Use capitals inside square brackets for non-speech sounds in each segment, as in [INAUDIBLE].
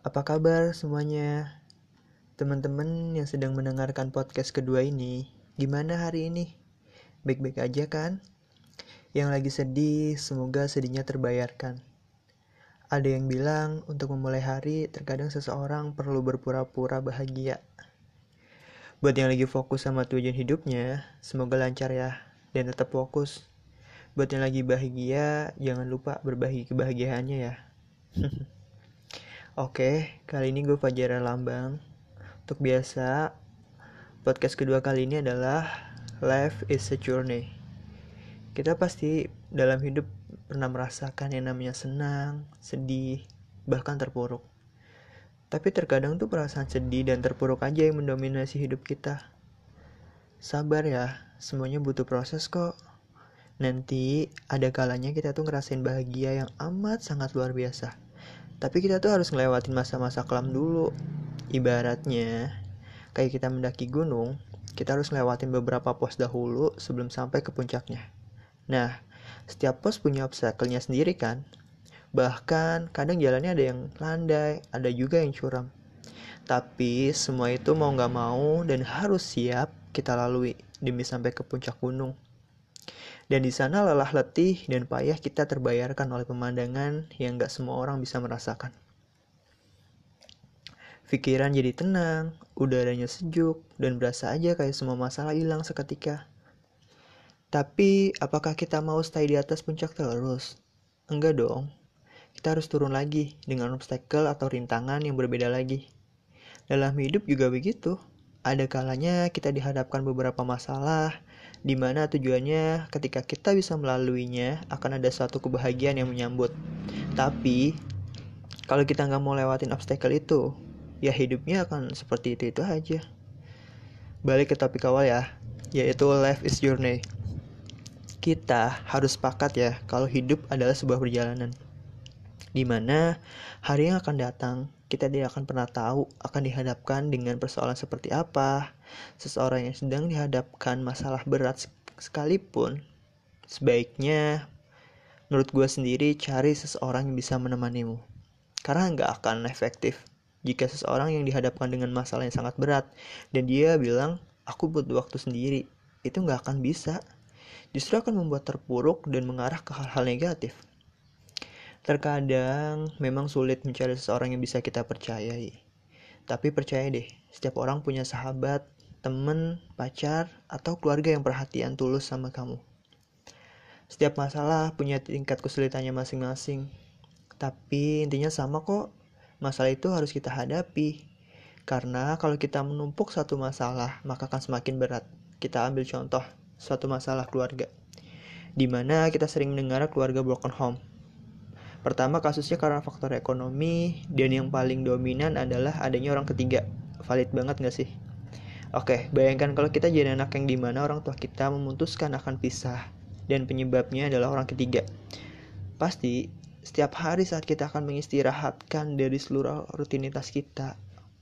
Apa kabar semuanya? Teman-teman yang sedang mendengarkan podcast kedua ini, gimana hari ini? Baik-baik aja kan? Yang lagi sedih, semoga sedihnya terbayarkan. Ada yang bilang untuk memulai hari, terkadang seseorang perlu berpura-pura bahagia. Buat yang lagi fokus sama tujuan hidupnya, semoga lancar ya, dan tetap fokus. Buat yang lagi bahagia, jangan lupa berbagi kebahagiaannya ya. [LAUGHS] Oke, kali ini gue Fajar Lambang. Untuk biasa, podcast kedua kali ini adalah Life is a Journey. Kita pasti dalam hidup pernah merasakan yang namanya senang, sedih, bahkan terpuruk. Tapi terkadang tuh perasaan sedih dan terpuruk aja yang mendominasi hidup kita. Sabar ya, semuanya butuh proses kok. Nanti ada kalanya kita tuh ngerasain bahagia yang amat sangat luar biasa. Tapi kita tuh harus ngelewatin masa-masa kelam dulu. Ibaratnya, kayak kita mendaki gunung, kita harus ngelewatin beberapa pos dahulu sebelum sampai ke puncaknya. Nah, setiap pos punya obstacle-nya sendiri kan? Bahkan kadang jalannya ada yang landai, ada juga yang curam. Tapi semua itu mau gak mau dan harus siap kita lalui demi sampai ke puncak gunung. Dan di sana lelah letih dan payah kita terbayarkan oleh pemandangan yang gak semua orang bisa merasakan. Pikiran jadi tenang, udaranya sejuk, dan berasa aja kayak semua masalah hilang seketika. Tapi, apakah kita mau stay di atas puncak terus? Enggak dong. Kita harus turun lagi dengan obstacle atau rintangan yang berbeda lagi. Dalam hidup juga begitu. Ada kalanya kita dihadapkan beberapa masalah di mana tujuannya ketika kita bisa melaluinya akan ada suatu kebahagiaan yang menyambut. Tapi kalau kita nggak mau lewatin obstacle itu, ya hidupnya akan seperti itu itu aja. Balik ke topik awal ya, yaitu life is journey. Kita harus sepakat ya kalau hidup adalah sebuah perjalanan. Di mana hari yang akan datang kita tidak akan pernah tahu akan dihadapkan dengan persoalan seperti apa. Seseorang yang sedang dihadapkan masalah berat sekalipun, sebaiknya menurut gue sendiri cari seseorang yang bisa menemanimu. Karena nggak akan efektif jika seseorang yang dihadapkan dengan masalah yang sangat berat dan dia bilang aku butuh waktu sendiri, itu nggak akan bisa. Justru akan membuat terpuruk dan mengarah ke hal-hal negatif. Terkadang memang sulit mencari seseorang yang bisa kita percayai. Tapi percaya deh, setiap orang punya sahabat, temen, pacar, atau keluarga yang perhatian tulus sama kamu. Setiap masalah punya tingkat kesulitannya masing-masing. Tapi intinya sama kok, masalah itu harus kita hadapi. Karena kalau kita menumpuk satu masalah, maka akan semakin berat. Kita ambil contoh, suatu masalah keluarga. Di mana kita sering mendengar keluarga broken home Pertama kasusnya karena faktor ekonomi dan yang paling dominan adalah adanya orang ketiga. Valid banget gak sih? Oke, bayangkan kalau kita jadi anak yang di mana orang tua kita memutuskan akan pisah dan penyebabnya adalah orang ketiga. Pasti setiap hari saat kita akan mengistirahatkan dari seluruh rutinitas kita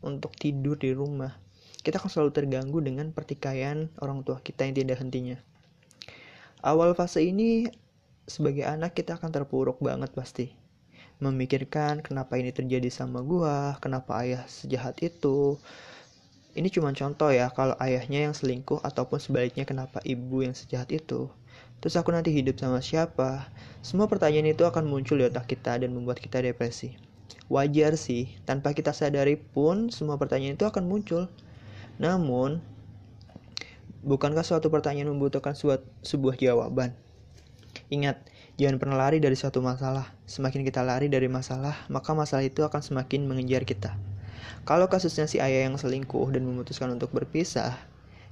untuk tidur di rumah, kita akan selalu terganggu dengan pertikaian orang tua kita yang tidak hentinya. Awal fase ini sebagai anak kita akan terpuruk banget pasti memikirkan kenapa ini terjadi sama gua, kenapa ayah sejahat itu. Ini cuma contoh ya kalau ayahnya yang selingkuh ataupun sebaliknya kenapa ibu yang sejahat itu. Terus aku nanti hidup sama siapa? Semua pertanyaan itu akan muncul di otak kita dan membuat kita depresi. Wajar sih, tanpa kita sadari pun semua pertanyaan itu akan muncul. Namun, bukankah suatu pertanyaan membutuhkan sebuah jawaban? Ingat, jangan pernah lari dari suatu masalah. Semakin kita lari dari masalah, maka masalah itu akan semakin mengejar kita. Kalau kasusnya si ayah yang selingkuh dan memutuskan untuk berpisah,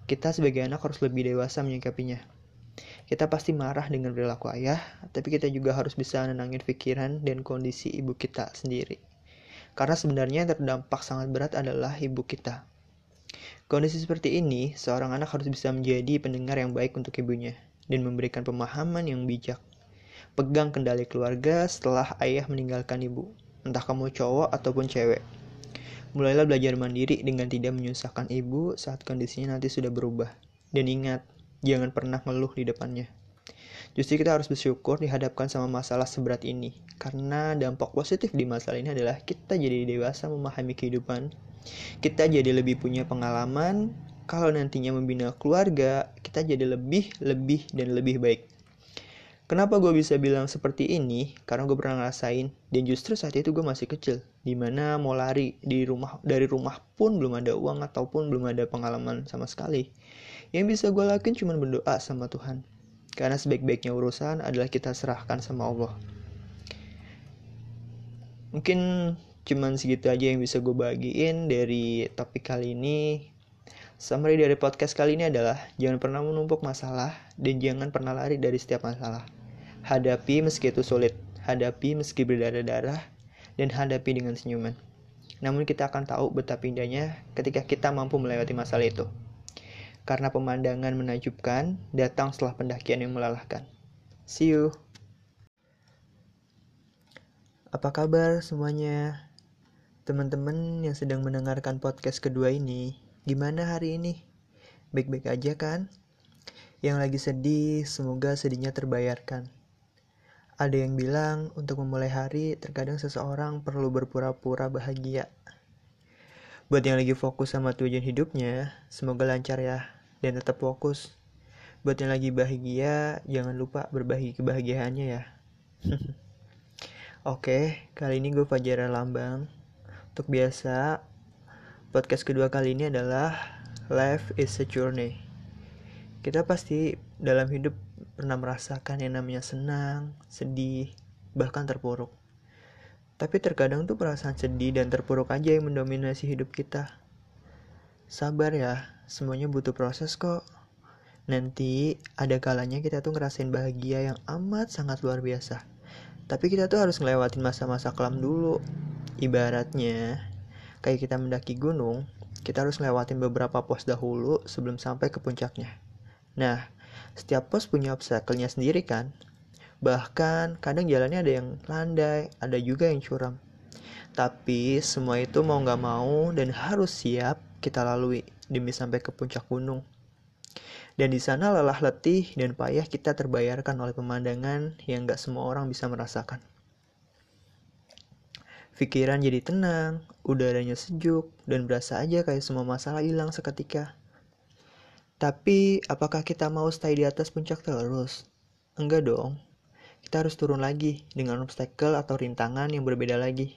kita sebagai anak harus lebih dewasa menyikapinya. Kita pasti marah dengan perilaku ayah, tapi kita juga harus bisa nenangin pikiran dan kondisi ibu kita sendiri. Karena sebenarnya yang terdampak sangat berat adalah ibu kita. Kondisi seperti ini, seorang anak harus bisa menjadi pendengar yang baik untuk ibunya dan memberikan pemahaman yang bijak. Pegang kendali keluarga setelah ayah meninggalkan ibu, entah kamu cowok ataupun cewek. Mulailah belajar mandiri dengan tidak menyusahkan ibu saat kondisinya nanti sudah berubah. Dan ingat, jangan pernah ngeluh di depannya. Justru kita harus bersyukur dihadapkan sama masalah seberat ini. Karena dampak positif di masalah ini adalah kita jadi dewasa memahami kehidupan. Kita jadi lebih punya pengalaman. Kalau nantinya membina keluarga, kita jadi lebih, lebih, dan lebih baik. Kenapa gue bisa bilang seperti ini? Karena gue pernah ngerasain dan justru saat itu gue masih kecil, di mana mau lari di rumah dari rumah pun belum ada uang ataupun belum ada pengalaman sama sekali. Yang bisa gue lakuin cuma berdoa sama Tuhan. Karena sebaik-baiknya urusan adalah kita serahkan sama Allah. Mungkin cuman segitu aja yang bisa gue bagiin dari topik kali ini. Summary dari podcast kali ini adalah jangan pernah menumpuk masalah dan jangan pernah lari dari setiap masalah. Hadapi meski itu sulit, hadapi meski berdarah-darah, dan hadapi dengan senyuman. Namun kita akan tahu betapa indahnya ketika kita mampu melewati masalah itu. Karena pemandangan menakjubkan datang setelah pendakian yang melelahkan. See you. Apa kabar semuanya? Teman-teman yang sedang mendengarkan podcast kedua ini, gimana hari ini? Baik-baik aja kan? Yang lagi sedih, semoga sedihnya terbayarkan. Ada yang bilang untuk memulai hari terkadang seseorang perlu berpura-pura bahagia. Buat yang lagi fokus sama tujuan hidupnya, semoga lancar ya dan tetap fokus. Buat yang lagi bahagia, jangan lupa berbagi kebahagiaannya ya. [LAUGHS] Oke, kali ini gue Fajar Lambang. Untuk biasa, podcast kedua kali ini adalah Life is a Journey. Kita pasti dalam hidup pernah merasakan yang namanya senang, sedih, bahkan terpuruk. Tapi terkadang tuh perasaan sedih dan terpuruk aja yang mendominasi hidup kita. Sabar ya, semuanya butuh proses kok. Nanti ada kalanya kita tuh ngerasain bahagia yang amat sangat luar biasa. Tapi kita tuh harus ngelewatin masa-masa kelam dulu. Ibaratnya, kayak kita mendaki gunung, kita harus ngelewatin beberapa pos dahulu sebelum sampai ke puncaknya. Nah, setiap pos punya obstacle-nya sendiri kan? Bahkan kadang jalannya ada yang landai, ada juga yang curam. Tapi semua itu mau gak mau dan harus siap kita lalui demi sampai ke puncak gunung. Dan di sana lelah letih dan payah kita terbayarkan oleh pemandangan yang gak semua orang bisa merasakan. Pikiran jadi tenang, udaranya sejuk, dan berasa aja kayak semua masalah hilang seketika. Tapi apakah kita mau stay di atas puncak terus? Enggak dong. Kita harus turun lagi dengan obstacle atau rintangan yang berbeda lagi.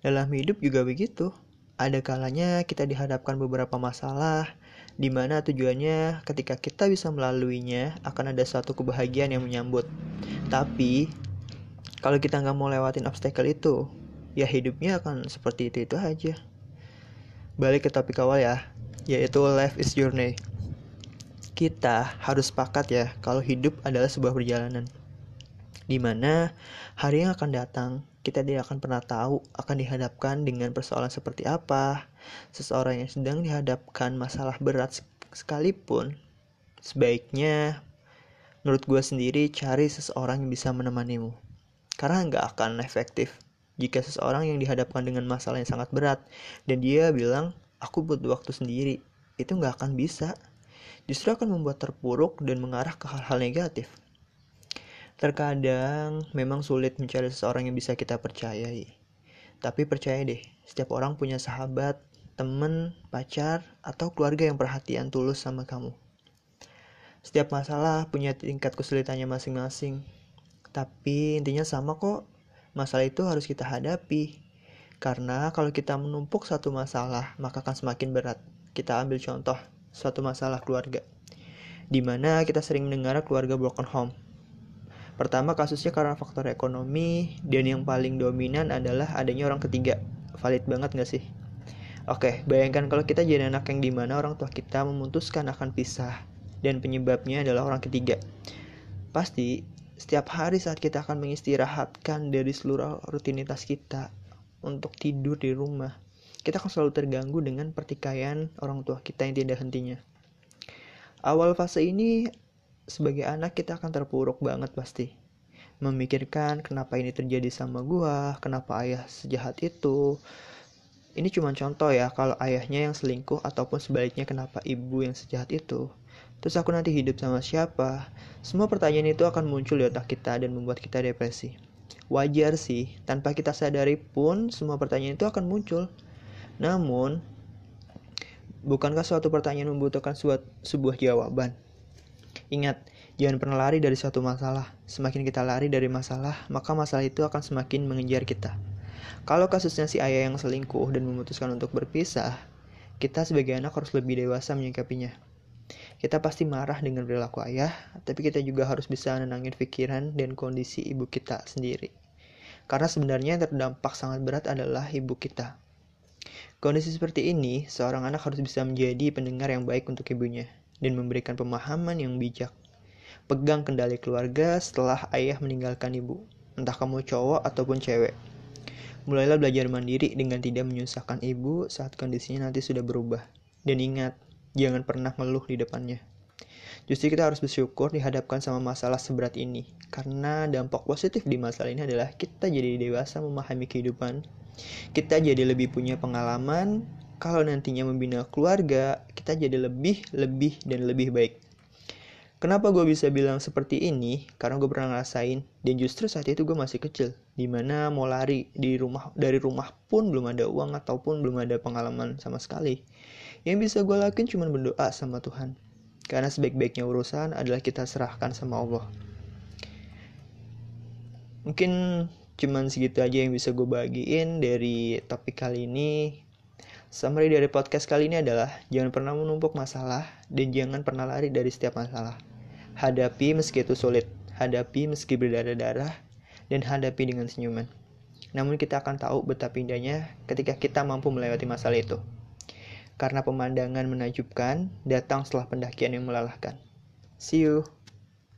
Dalam hidup juga begitu. Ada kalanya kita dihadapkan beberapa masalah, di mana tujuannya ketika kita bisa melaluinya akan ada suatu kebahagiaan yang menyambut. Tapi kalau kita nggak mau lewatin obstacle itu, ya hidupnya akan seperti itu itu aja. Balik ke topik awal ya, yaitu life is journey kita harus sepakat ya kalau hidup adalah sebuah perjalanan. Di mana hari yang akan datang, kita tidak akan pernah tahu akan dihadapkan dengan persoalan seperti apa. Seseorang yang sedang dihadapkan masalah berat sekalipun, sebaiknya menurut gue sendiri cari seseorang yang bisa menemanimu. Karena nggak akan efektif jika seseorang yang dihadapkan dengan masalah yang sangat berat dan dia bilang aku butuh waktu sendiri itu nggak akan bisa justru akan membuat terpuruk dan mengarah ke hal-hal negatif. Terkadang memang sulit mencari seseorang yang bisa kita percayai. Tapi percaya deh, setiap orang punya sahabat, temen, pacar, atau keluarga yang perhatian tulus sama kamu. Setiap masalah punya tingkat kesulitannya masing-masing. Tapi intinya sama kok, masalah itu harus kita hadapi. Karena kalau kita menumpuk satu masalah, maka akan semakin berat. Kita ambil contoh suatu masalah keluarga, di mana kita sering mendengar keluarga broken home. Pertama kasusnya karena faktor ekonomi, dan yang paling dominan adalah adanya orang ketiga. Valid banget gak sih? Oke, bayangkan kalau kita jadi anak yang di mana orang tua kita memutuskan akan pisah, dan penyebabnya adalah orang ketiga. Pasti, setiap hari saat kita akan mengistirahatkan dari seluruh rutinitas kita untuk tidur di rumah, kita akan selalu terganggu dengan pertikaian orang tua kita yang tidak hentinya. Awal fase ini, sebagai anak kita akan terpuruk banget pasti. Memikirkan kenapa ini terjadi sama gua, kenapa ayah sejahat itu. Ini cuma contoh ya, kalau ayahnya yang selingkuh ataupun sebaliknya kenapa ibu yang sejahat itu. Terus aku nanti hidup sama siapa? Semua pertanyaan itu akan muncul di otak kita dan membuat kita depresi. Wajar sih, tanpa kita sadari pun semua pertanyaan itu akan muncul. Namun, bukankah suatu pertanyaan membutuhkan sebuah jawaban? Ingat, jangan pernah lari dari suatu masalah. Semakin kita lari dari masalah, maka masalah itu akan semakin mengejar kita. Kalau kasusnya si ayah yang selingkuh dan memutuskan untuk berpisah, kita sebagai anak harus lebih dewasa menyikapinya. Kita pasti marah dengan perilaku ayah, tapi kita juga harus bisa nenangin pikiran dan kondisi ibu kita sendiri. Karena sebenarnya yang terdampak sangat berat adalah ibu kita. Kondisi seperti ini, seorang anak harus bisa menjadi pendengar yang baik untuk ibunya dan memberikan pemahaman yang bijak. Pegang kendali keluarga setelah ayah meninggalkan ibu, entah kamu cowok ataupun cewek. Mulailah belajar mandiri dengan tidak menyusahkan ibu saat kondisinya nanti sudah berubah. Dan ingat, jangan pernah ngeluh di depannya. Justru kita harus bersyukur dihadapkan sama masalah seberat ini. Karena dampak positif di masalah ini adalah kita jadi dewasa memahami kehidupan. Kita jadi lebih punya pengalaman, kalau nantinya membina keluarga, kita jadi lebih, lebih, dan lebih baik. Kenapa gue bisa bilang seperti ini? Karena gue pernah ngerasain dan justru saat itu gue masih kecil, di mana mau lari di rumah dari rumah pun belum ada uang ataupun belum ada pengalaman sama sekali. Yang bisa gue lakuin cuma berdoa sama Tuhan, karena sebaik-baiknya urusan adalah kita serahkan sama Allah. Mungkin cuman segitu aja yang bisa gue bagiin dari topik kali ini. Summary dari podcast kali ini adalah jangan pernah menumpuk masalah dan jangan pernah lari dari setiap masalah. Hadapi meski itu sulit, hadapi meski berdarah-darah, dan hadapi dengan senyuman. Namun kita akan tahu betapa indahnya ketika kita mampu melewati masalah itu. Karena pemandangan menakjubkan datang setelah pendakian yang melelahkan. See you.